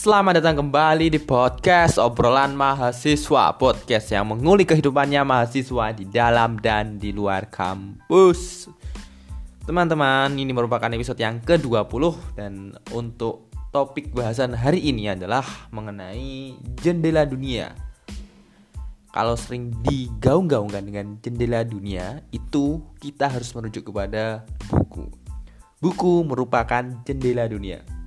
Selamat datang kembali di podcast obrolan mahasiswa Podcast yang mengulik kehidupannya mahasiswa di dalam dan di luar kampus. Teman-teman, ini merupakan episode yang ke-20 Dan untuk topik bahasan hari ini adalah mengenai jendela dunia. Kalau sering digaung-gaungkan dengan jendela dunia Itu kita harus merujuk kepada buku. Buku merupakan jendela dunia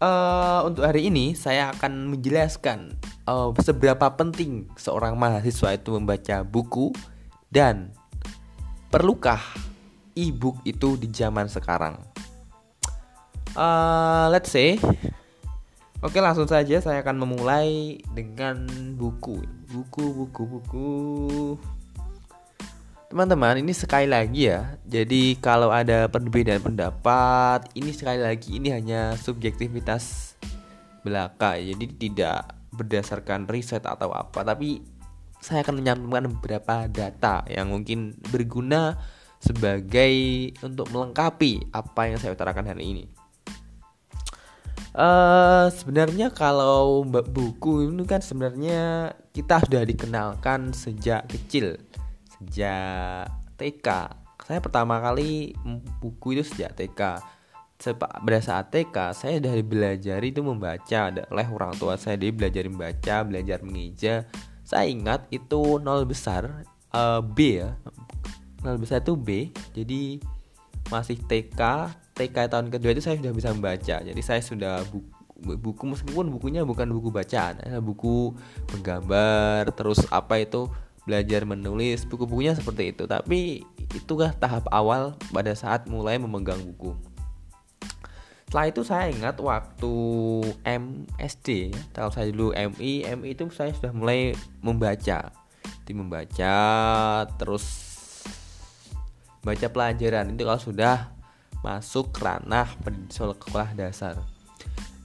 uh, untuk hari ini saya akan menjelaskan uh, seberapa penting seorang mahasiswa itu membaca buku dan perlukah e-book itu di zaman sekarang. Uh, let's say, oke langsung saja saya akan memulai dengan buku, buku, buku, buku. Teman-teman, ini sekali lagi ya. Jadi kalau ada perbedaan pendapat, ini sekali lagi ini hanya subjektivitas belaka. Jadi tidak berdasarkan riset atau apa, tapi saya akan menyampaikan beberapa data yang mungkin berguna sebagai untuk melengkapi apa yang saya utarakan hari ini. Uh, sebenarnya kalau buku ini kan sebenarnya kita sudah dikenalkan sejak kecil sejak TK saya pertama kali buku itu sejak TK pada saat TK saya sudah belajar itu membaca. Oleh orang tua saya dia belajar membaca belajar mengeja. Saya ingat itu nol besar uh, B ya. Nol besar itu B. Jadi masih TK TK tahun kedua itu saya sudah bisa membaca. Jadi saya sudah buku buku meskipun bukunya bukan buku bacaan buku menggambar terus apa itu belajar menulis buku-bukunya seperti itu. Tapi itukah tahap awal pada saat mulai memegang buku. Setelah itu saya ingat waktu MSD kalau saya dulu MI MI itu saya sudah mulai membaca. Di membaca terus baca pelajaran. Itu kalau sudah masuk ranah sekolah dasar.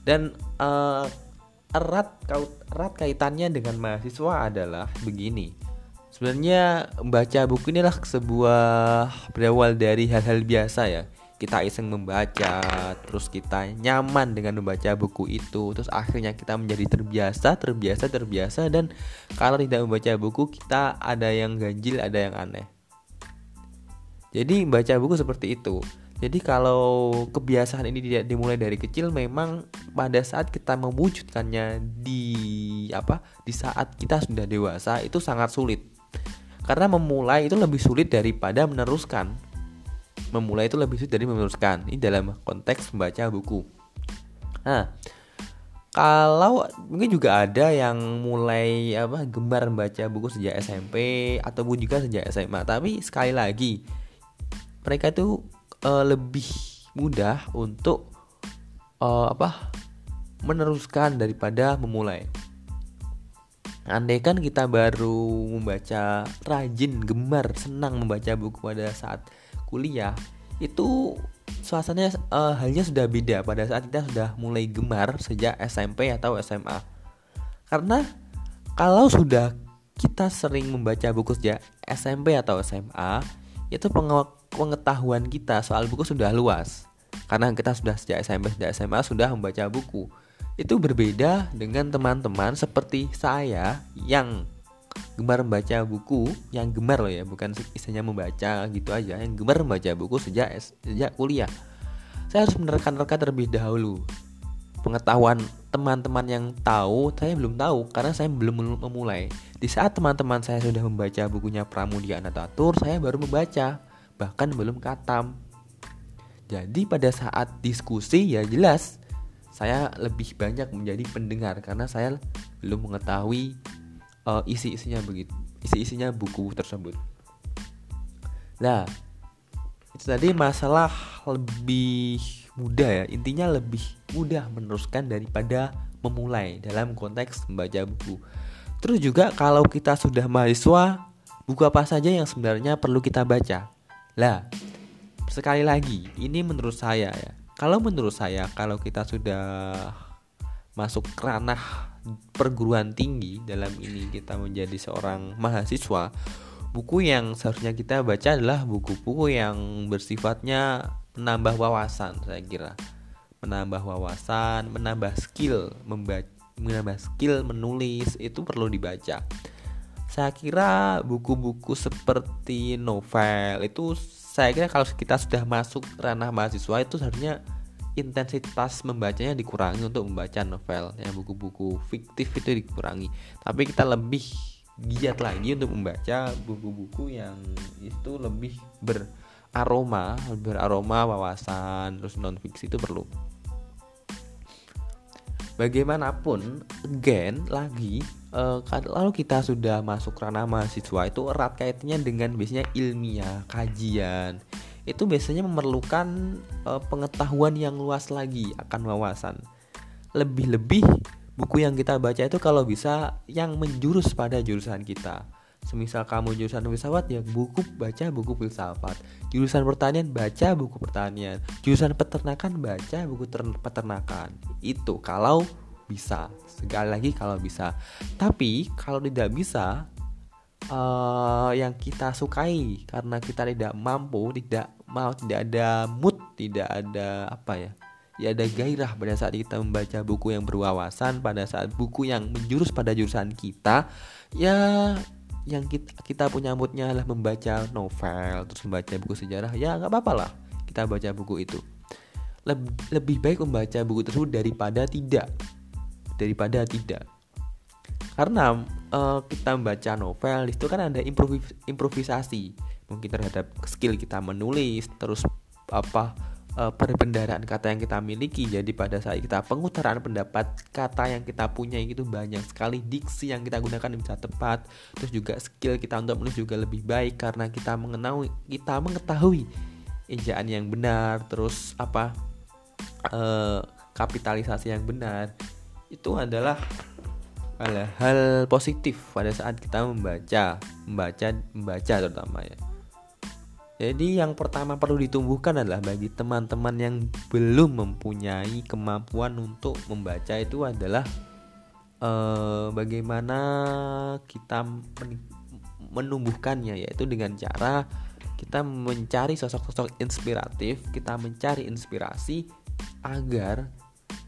Dan uh, erat erat kaitannya dengan mahasiswa adalah begini Sebenarnya membaca buku ini adalah sebuah berawal dari hal-hal biasa ya. Kita iseng membaca, terus kita nyaman dengan membaca buku itu, terus akhirnya kita menjadi terbiasa, terbiasa, terbiasa dan kalau tidak membaca buku kita ada yang ganjil, ada yang aneh. Jadi membaca buku seperti itu. Jadi kalau kebiasaan ini tidak dimulai dari kecil memang pada saat kita mewujudkannya di apa di saat kita sudah dewasa itu sangat sulit karena memulai itu lebih sulit daripada meneruskan. Memulai itu lebih sulit dari meneruskan. Ini dalam konteks membaca buku. Nah, kalau mungkin juga ada yang mulai apa gemar membaca buku sejak SMP ataupun juga sejak SMA. Tapi sekali lagi mereka itu uh, lebih mudah untuk uh, apa meneruskan daripada memulai. Andai kan kita baru membaca rajin, gemar, senang membaca buku pada saat kuliah, itu suasananya uh, halnya sudah beda pada saat kita sudah mulai gemar sejak SMP atau SMA. Karena kalau sudah kita sering membaca buku sejak SMP atau SMA, itu pengetahuan kita soal buku sudah luas. Karena kita sudah sejak SMP, sejak SMA sudah membaca buku itu berbeda dengan teman-teman seperti saya yang gemar membaca buku yang gemar loh ya bukan istilahnya membaca gitu aja yang gemar membaca buku sejak sejak kuliah. Saya harus menerka-nerka terlebih dahulu. Pengetahuan teman-teman yang tahu saya belum tahu karena saya belum memulai. Di saat teman-teman saya sudah membaca bukunya Pramudia Anatatur saya baru membaca bahkan belum katam. Jadi pada saat diskusi ya jelas saya lebih banyak menjadi pendengar karena saya belum mengetahui uh, isi-isinya begitu isi-isinya buku tersebut. Nah, itu tadi masalah lebih mudah ya. Intinya lebih mudah meneruskan daripada memulai dalam konteks membaca buku. Terus juga kalau kita sudah mahasiswa, buku apa saja yang sebenarnya perlu kita baca? Lah, sekali lagi, ini menurut saya ya kalau menurut saya kalau kita sudah masuk ranah perguruan tinggi dalam ini kita menjadi seorang mahasiswa buku yang seharusnya kita baca adalah buku-buku yang bersifatnya menambah wawasan saya kira. Menambah wawasan menambah skill menambah skill menulis itu perlu dibaca. Saya kira buku-buku seperti novel itu saya kira kalau kita sudah masuk ranah mahasiswa itu seharusnya intensitas membacanya dikurangi untuk membaca novel ya buku-buku fiktif itu dikurangi. Tapi kita lebih giat lagi untuk membaca buku-buku yang itu lebih beraroma beraroma wawasan terus non fiksi itu perlu. Bagaimanapun again lagi uh, lalu kita sudah masuk ranah mahasiswa itu erat kaitannya dengan biasanya ilmiah kajian itu biasanya memerlukan uh, pengetahuan yang luas lagi akan wawasan. Lebih-lebih buku yang kita baca itu kalau bisa yang menjurus pada jurusan kita. Semisal kamu jurusan filsafat ya buku baca buku filsafat. Jurusan pertanian baca buku pertanian. Jurusan peternakan baca buku peternakan. Itu kalau bisa. Sekali lagi kalau bisa. Tapi kalau tidak bisa uh, yang kita sukai karena kita tidak mampu, tidak mau tidak ada mood tidak ada apa ya ya ada gairah pada saat kita membaca buku yang berwawasan pada saat buku yang menjurus pada jurusan kita ya yang kita, kita punya moodnya adalah membaca novel terus membaca buku sejarah ya nggak apa-apa lah kita baca buku itu Leb, lebih baik membaca buku tersebut daripada tidak daripada tidak. Karena uh, kita membaca novel itu kan ada improvis improvisasi. Mungkin terhadap skill kita menulis terus apa uh, perbendaraan kata yang kita miliki. Jadi pada saat kita pengutaran pendapat kata yang kita punya itu banyak sekali diksi yang kita gunakan bisa tepat. Terus juga skill kita untuk menulis juga lebih baik karena kita mengenal kita mengetahui ejaan yang benar terus apa uh, kapitalisasi yang benar itu adalah hal-hal positif pada saat kita membaca membaca membaca terutama ya. Jadi yang pertama perlu ditumbuhkan adalah bagi teman-teman yang belum mempunyai kemampuan untuk membaca itu adalah eh, bagaimana kita menumbuhkannya yaitu dengan cara kita mencari sosok-sosok inspiratif, kita mencari inspirasi agar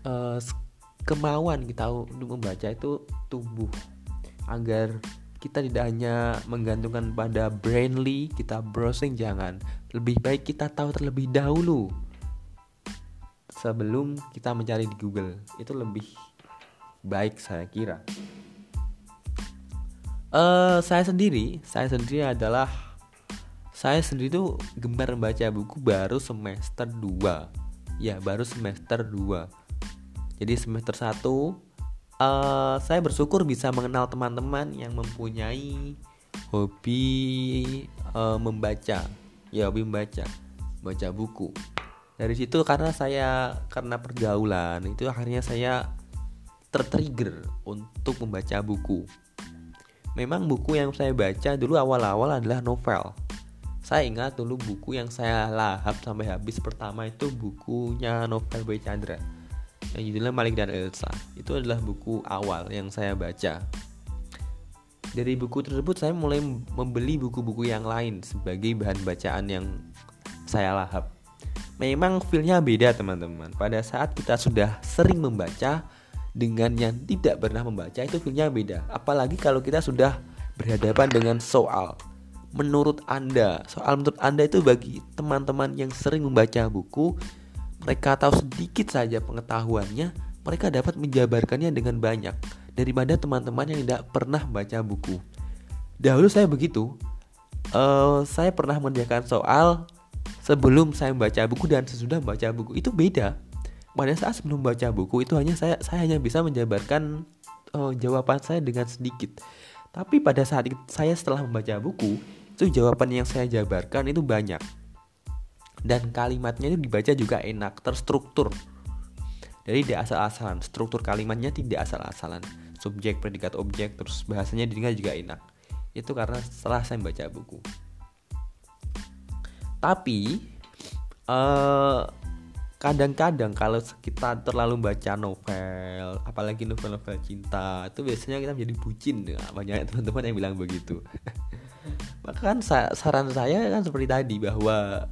eh, kemauan kita untuk membaca itu tumbuh. Agar kita tidak hanya menggantungkan pada brainly kita browsing jangan. Lebih baik kita tahu terlebih dahulu sebelum kita mencari di Google. Itu lebih baik saya kira. Uh, saya sendiri saya sendiri adalah saya sendiri tuh gemar membaca buku baru semester 2 ya baru semester 2 jadi semester 1 uh, saya bersyukur bisa mengenal teman-teman yang mempunyai hobi uh, membaca. Ya hobi membaca baca buku. Dari situ karena saya karena pergaulan itu akhirnya saya tertrigger untuk membaca buku. Memang buku yang saya baca dulu awal-awal adalah novel. Saya ingat dulu buku yang saya lahap sampai habis pertama itu bukunya novel Boy Chandra yang judulnya Malik dan Elsa. Itu adalah buku awal yang saya baca. Dari buku tersebut saya mulai membeli buku-buku yang lain sebagai bahan bacaan yang saya lahap. Memang feelnya beda teman-teman. Pada saat kita sudah sering membaca dengan yang tidak pernah membaca itu feelnya beda. Apalagi kalau kita sudah berhadapan dengan soal. Menurut Anda, soal menurut Anda itu bagi teman-teman yang sering membaca buku mereka tahu sedikit saja pengetahuannya, mereka dapat menjabarkannya dengan banyak daripada teman-teman yang tidak pernah baca buku. Dahulu saya begitu, uh, saya pernah mengerjakan soal sebelum saya membaca buku dan sesudah membaca buku itu beda. Pada saat sebelum baca buku itu hanya saya saya hanya bisa menjabarkan uh, jawaban saya dengan sedikit. Tapi pada saat saya setelah membaca buku, itu jawaban yang saya jabarkan itu banyak dan kalimatnya itu dibaca juga enak terstruktur. Jadi tidak asal-asalan struktur kalimatnya tidak asal-asalan. Subjek predikat objek terus bahasanya didengar juga enak. Itu karena setelah saya baca buku. Tapi eh, kadang-kadang kalau kita terlalu baca novel apalagi novel-novel cinta itu biasanya kita menjadi bucin. Ya. banyak teman-teman yang bilang begitu. Maka kan saran saya kan seperti tadi bahwa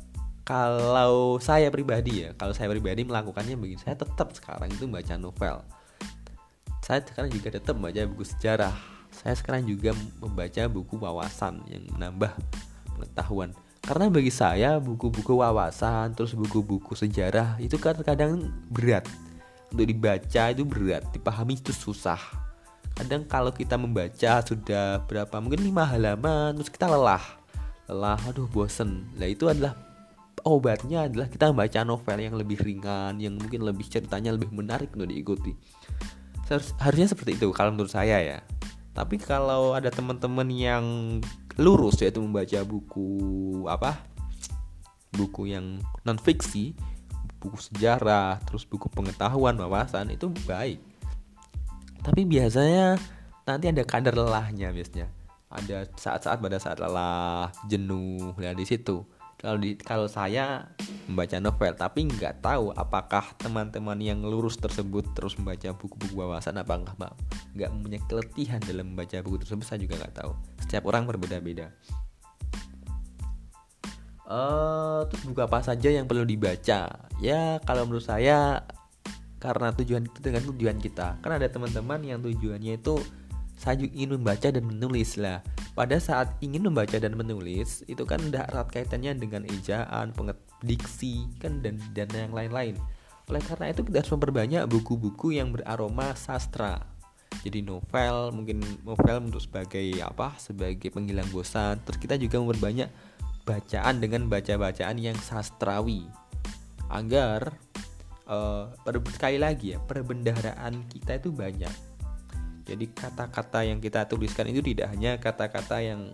kalau saya pribadi ya kalau saya pribadi melakukannya begini saya tetap sekarang itu baca novel. Saya sekarang juga tetap baca buku sejarah. Saya sekarang juga membaca buku wawasan yang menambah pengetahuan. Karena bagi saya buku-buku wawasan terus buku-buku sejarah itu kan kadang berat. Untuk dibaca itu berat dipahami itu susah. Kadang kalau kita membaca sudah berapa mungkin lima halaman terus kita lelah. Lelah aduh bosen. Lah itu adalah obatnya adalah kita membaca novel yang lebih ringan yang mungkin lebih ceritanya lebih menarik untuk diikuti. Harusnya seperti itu kalau menurut saya ya. Tapi kalau ada teman-teman yang lurus yaitu membaca buku apa buku yang non fiksi buku sejarah terus buku pengetahuan wawasan itu baik. Tapi biasanya nanti ada kadar lelahnya biasanya. Ada saat-saat pada saat lelah jenuh ya di situ kalau di kalau saya membaca novel tapi nggak tahu apakah teman-teman yang lurus tersebut terus membaca buku-buku wawasan apa enggak nggak mempunyai keletihan dalam membaca buku tersebut saya juga nggak tahu. Setiap orang berbeda-beda. Uh, terus buku apa saja yang perlu dibaca? Ya kalau menurut saya karena tujuan itu dengan tujuan kita. Kan ada teman-teman yang tujuannya itu saya ingin membaca dan menulis lah pada saat ingin membaca dan menulis itu kan udah erat kaitannya dengan ejaan, diksi kan dan dan yang lain-lain. Oleh karena itu kita harus memperbanyak buku-buku yang beraroma sastra. Jadi novel, mungkin novel untuk sebagai apa? Sebagai penghilang bosan. Terus kita juga memperbanyak bacaan dengan baca-bacaan yang sastrawi agar uh, sekali lagi ya perbendaharaan kita itu banyak jadi kata-kata yang kita tuliskan itu tidak hanya kata-kata yang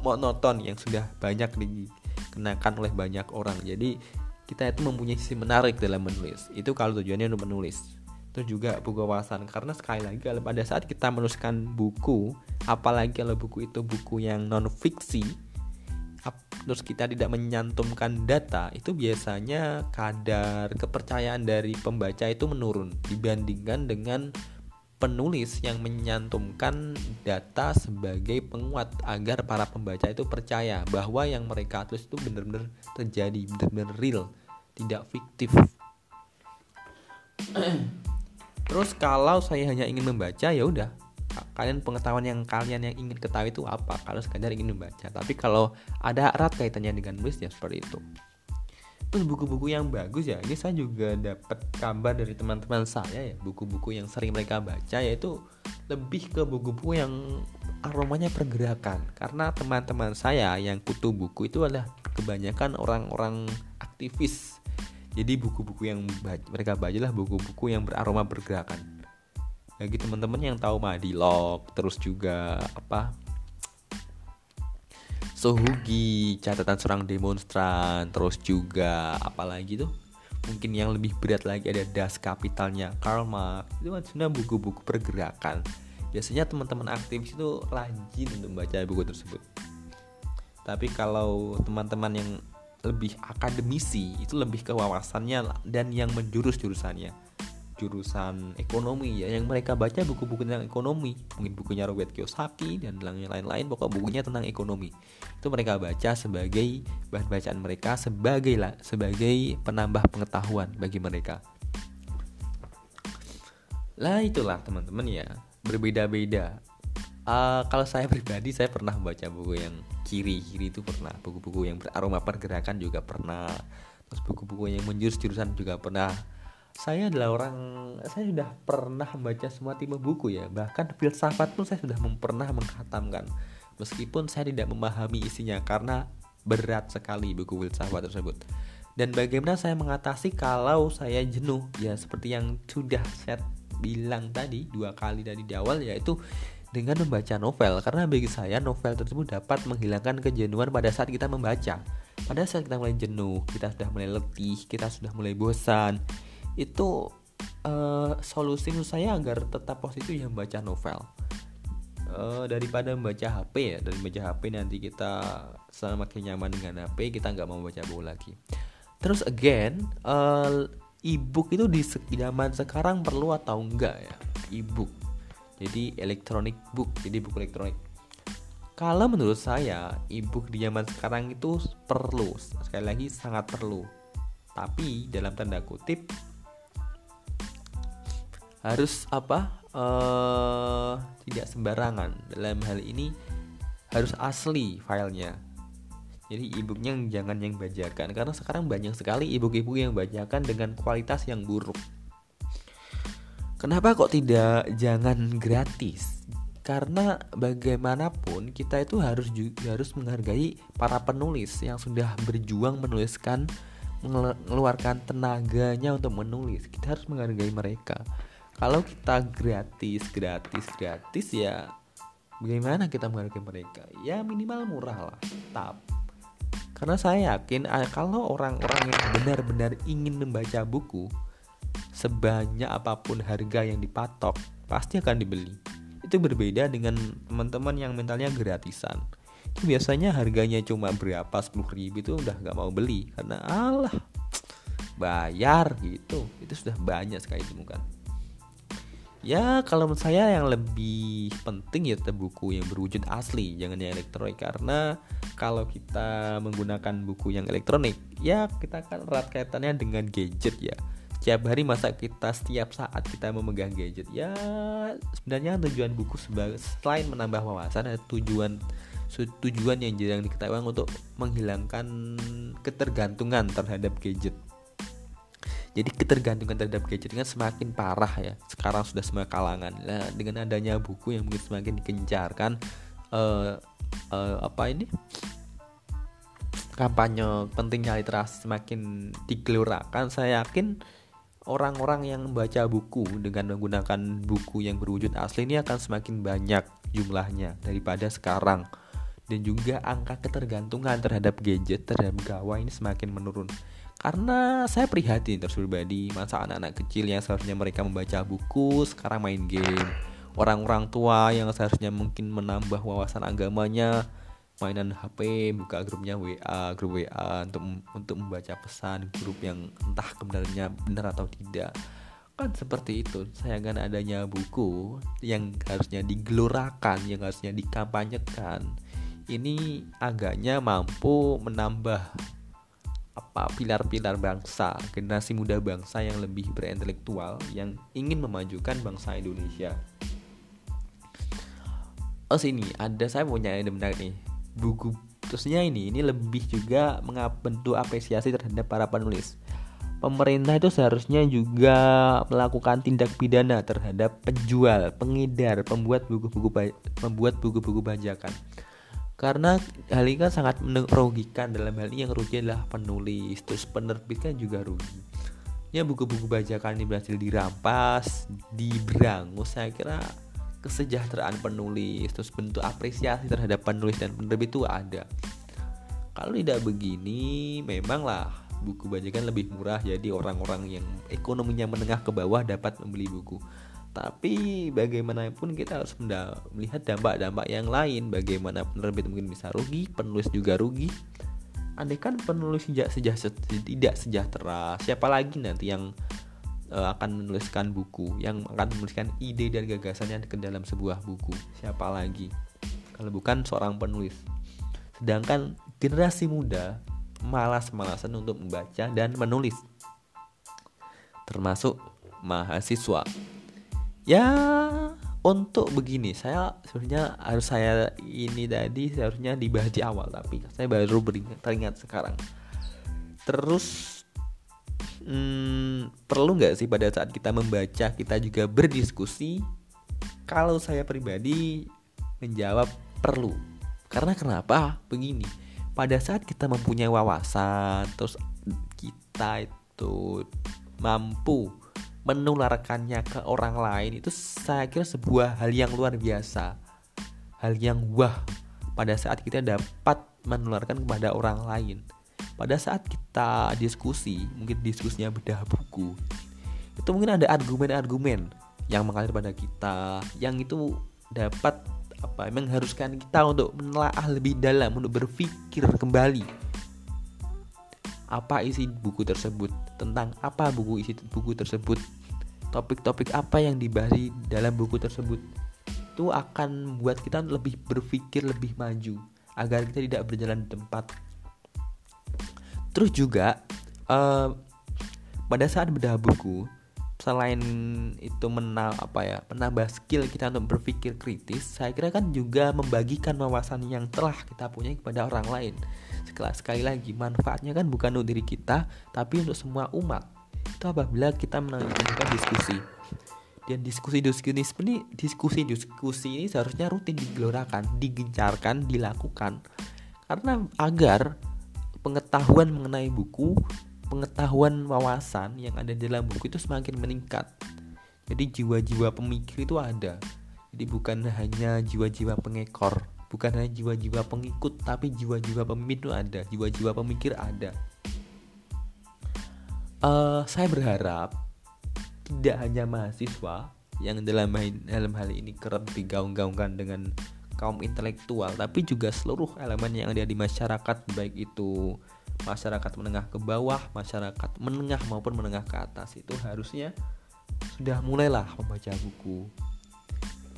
monoton yang sudah banyak dikenakan oleh banyak orang. Jadi kita itu mempunyai sisi menarik dalam menulis. Itu kalau tujuannya untuk menulis. Itu juga buku wawasan karena sekali lagi pada saat kita menuliskan buku, apalagi kalau buku itu buku yang non fiksi, terus kita tidak menyantumkan data, itu biasanya kadar kepercayaan dari pembaca itu menurun dibandingkan dengan penulis yang menyantumkan data sebagai penguat agar para pembaca itu percaya bahwa yang mereka tulis itu benar-benar terjadi, benar-benar real, tidak fiktif. Terus kalau saya hanya ingin membaca ya udah. Kalian pengetahuan yang kalian yang ingin ketahui itu apa? Kalau sekadar ingin membaca. Tapi kalau ada erat kaitannya dengan nulis ya seperti itu terus buku-buku yang bagus ya ini saya juga dapat kabar dari teman-teman saya ya. Buku-buku yang sering mereka baca yaitu lebih ke buku-buku yang aromanya pergerakan. Karena teman-teman saya yang kutu buku itu adalah kebanyakan orang-orang aktivis. Jadi buku-buku yang mereka baca lah buku-buku yang beraroma pergerakan. Bagi teman-teman yang tahu Madilog terus juga apa Sohugi, catatan seorang demonstran, terus juga apalagi tuh? Mungkin yang lebih berat lagi ada Das Kapitalnya Karl Marx itu kan sebenarnya buku-buku pergerakan. Biasanya teman-teman aktivis itu rajin untuk membaca buku tersebut. Tapi kalau teman-teman yang lebih akademisi itu lebih ke wawasannya dan yang menjurus jurusannya jurusan ekonomi ya yang mereka baca buku-buku tentang ekonomi. Mungkin bukunya Robert Kiyosaki dan lain-lain pokok bukunya tentang ekonomi. Itu mereka baca sebagai bahan bacaan mereka sebagai lah sebagai penambah pengetahuan bagi mereka. Lah itulah teman-teman ya. Berbeda-beda. Uh, kalau saya pribadi saya pernah membaca buku yang kiri kiri itu pernah. Buku-buku yang beraroma pergerakan juga pernah. Terus buku-buku yang menjurus jurusan juga pernah saya adalah orang saya sudah pernah membaca semua tipe buku ya. Bahkan filsafat pun saya sudah pernah menghatamkan. Meskipun saya tidak memahami isinya karena berat sekali buku filsafat tersebut. Dan bagaimana saya mengatasi kalau saya jenuh? Ya seperti yang sudah saya bilang tadi dua kali dari di awal yaitu dengan membaca novel. Karena bagi saya novel tersebut dapat menghilangkan kejenuhan pada saat kita membaca. Pada saat kita mulai jenuh kita sudah mulai letih kita sudah mulai bosan itu uh, solusi menurut saya agar tetap positif ya membaca novel. Uh, daripada membaca HP ya dari membaca HP nanti kita semakin nyaman dengan HP kita nggak mau baca buku lagi. Terus again uh, ebook itu di zaman sekarang perlu atau enggak ya ebook? Jadi electronic book jadi buku elektronik. Kalau menurut saya ebook di zaman sekarang itu perlu sekali lagi sangat perlu. Tapi dalam tanda kutip harus apa uh, tidak sembarangan. Dalam hal ini harus asli filenya. Jadi ebooknya jangan yang bajakan. Karena sekarang banyak sekali ebook-ebook yang bajakan dengan kualitas yang buruk. Kenapa kok tidak jangan gratis? Karena bagaimanapun kita itu harus juga harus menghargai para penulis yang sudah berjuang menuliskan mengeluarkan tenaganya untuk menulis. Kita harus menghargai mereka kalau kita gratis gratis gratis ya bagaimana kita menghargai mereka? Ya minimal murah lah tap. Karena saya yakin kalau orang-orang yang benar-benar ingin membaca buku sebanyak apa pun harga yang dipatok pasti akan dibeli. Itu berbeda dengan teman-teman yang mentalnya gratisan. Itu biasanya harganya cuma berapa 10 ribu itu udah gak mau beli. Karena Allah bayar gitu. Itu sudah banyak sekali ditemukan ya kalau menurut saya yang lebih penting ya buku yang berwujud asli jangan yang elektronik. Karena kalau kita menggunakan buku yang elektronik ya kita akan erat kaitannya dengan gadget ya. Setiap hari masa kita setiap saat kita memegang gadget. Ya sebenarnya tujuan buku sebagai selain menambah wawasan ada tujuan tujuan yang jarang diketahui untuk menghilangkan ketergantungan terhadap gadget jadi ketergantungan terhadap gadget kan semakin parah ya. Sekarang sudah semua kalangan. Nah, dengan adanya buku yang mungkin semakin dikencarkan uh, uh, apa ini? Kampanye pentingnya literasi semakin digelurakan. Saya yakin orang-orang yang membaca buku dengan menggunakan buku yang berwujud asli ini akan semakin banyak jumlahnya daripada sekarang. Dan juga angka ketergantungan terhadap gadget terhadap gawai ini semakin menurun karena saya prihatin terus pribadi masa anak-anak kecil yang seharusnya mereka membaca buku sekarang main game. Orang-orang tua yang seharusnya mungkin menambah wawasan agamanya mainan HP buka grupnya WA grup WA untuk untuk membaca pesan grup yang entah kebenarannya benar atau tidak. Kan seperti itu saya kan adanya buku yang harusnya digelorakan yang harusnya dikampanyekan ini agaknya mampu menambah apa pilar-pilar bangsa, generasi muda bangsa yang lebih berintelektual yang ingin memajukan bangsa Indonesia. Oh sini ada saya punya ide menarik nih buku terusnya ini ini lebih juga bentuk apresiasi terhadap para penulis. Pemerintah itu seharusnya juga melakukan tindak pidana terhadap penjual, pengedar, pembuat buku-buku pembuat buku-buku bajakan karena hal ini kan sangat merugikan dalam hal ini yang rugi adalah penulis terus penerbit kan juga rugi. Ya buku-buku bajakan ini berhasil dirampas diberangus saya kira kesejahteraan penulis terus bentuk apresiasi terhadap penulis dan penerbit itu ada. Kalau tidak begini memanglah buku bajakan lebih murah jadi orang-orang yang ekonominya menengah ke bawah dapat membeli buku tapi bagaimanapun kita harus melihat dampak-dampak yang lain. Bagaimana penerbit mungkin bisa rugi penulis juga rugi. Andai kan penulis tidak tidak sejahtera siapa lagi nanti yang uh, akan menuliskan buku yang akan menuliskan ide dan gagasannya ke dalam sebuah buku? Siapa lagi? Kalau bukan seorang penulis. Sedangkan generasi muda malas-malasan untuk membaca dan menulis. Termasuk mahasiswa ya untuk begini saya sebenarnya harus saya ini tadi seharusnya dibahas di awal tapi saya baru beringat teringat sekarang. Terus hmm, perlu nggak sih pada saat kita membaca kita juga berdiskusi? Kalau saya pribadi menjawab perlu. Karena kenapa? Begini pada saat kita mempunyai wawasan terus kita itu mampu menularkannya ke orang lain itu saya kira sebuah hal yang luar biasa. Hal yang wah pada saat kita dapat menularkan kepada orang lain. Pada saat kita diskusi mungkin diskusinya bedah buku itu mungkin ada argumen-argumen yang mengalir pada kita yang itu dapat apa mengharuskan kita untuk menelaah lebih dalam untuk berpikir kembali apa isi buku tersebut tentang apa buku isi buku tersebut topik-topik apa yang dibahas dalam buku tersebut itu akan membuat kita lebih berpikir lebih maju agar kita tidak berjalan di tempat. Terus juga uh, pada saat bedah buku selain itu menal apa ya menambah skill kita untuk berpikir kritis saya kira kan juga membagikan wawasan yang telah kita punya kepada orang lain sekali lagi manfaatnya kan bukan untuk diri kita tapi untuk semua umat itu apabila kita menanyakan diskusi dan diskusi-diskusi ini diskusi-diskusi ini seharusnya rutin digelorakan, digencarkan, dilakukan karena agar pengetahuan mengenai buku, pengetahuan wawasan yang ada di dalam buku itu semakin meningkat. Jadi jiwa-jiwa pemikir itu ada. Jadi bukan hanya jiwa-jiwa pengekor, bukan hanya jiwa-jiwa pengikut, tapi jiwa-jiwa pemimpin itu ada, jiwa-jiwa pemikir ada. Uh, saya berharap tidak hanya mahasiswa yang dalam dalam hal ini kerap digaung-gaungkan dengan kaum intelektual tapi juga seluruh elemen yang ada di masyarakat baik itu masyarakat menengah ke bawah, masyarakat menengah maupun menengah ke atas itu harusnya sudah mulailah membaca buku.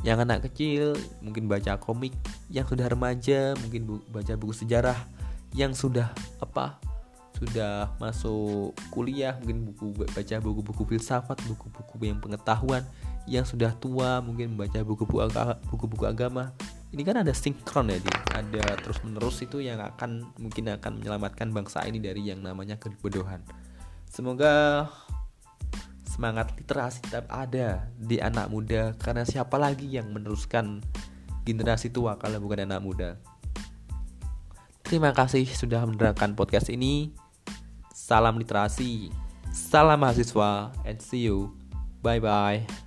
Yang anak kecil mungkin baca komik, yang sudah remaja mungkin baca buku sejarah, yang sudah apa? Sudah masuk kuliah mungkin buku baca buku-buku filsafat buku-buku yang pengetahuan. Yang sudah tua mungkin membaca buku-buku agama, buku-buku agama. Ini kan ada sinkron ya di ada terus menerus itu yang akan mungkin akan menyelamatkan bangsa ini dari yang namanya kebodohan. Semoga semangat literasi tetap ada di anak muda karena siapa lagi yang meneruskan generasi tua kalau bukan anak muda Terima kasih sudah mendengarkan podcast ini. Salam literasi, salam mahasiswa, and see you. Bye bye.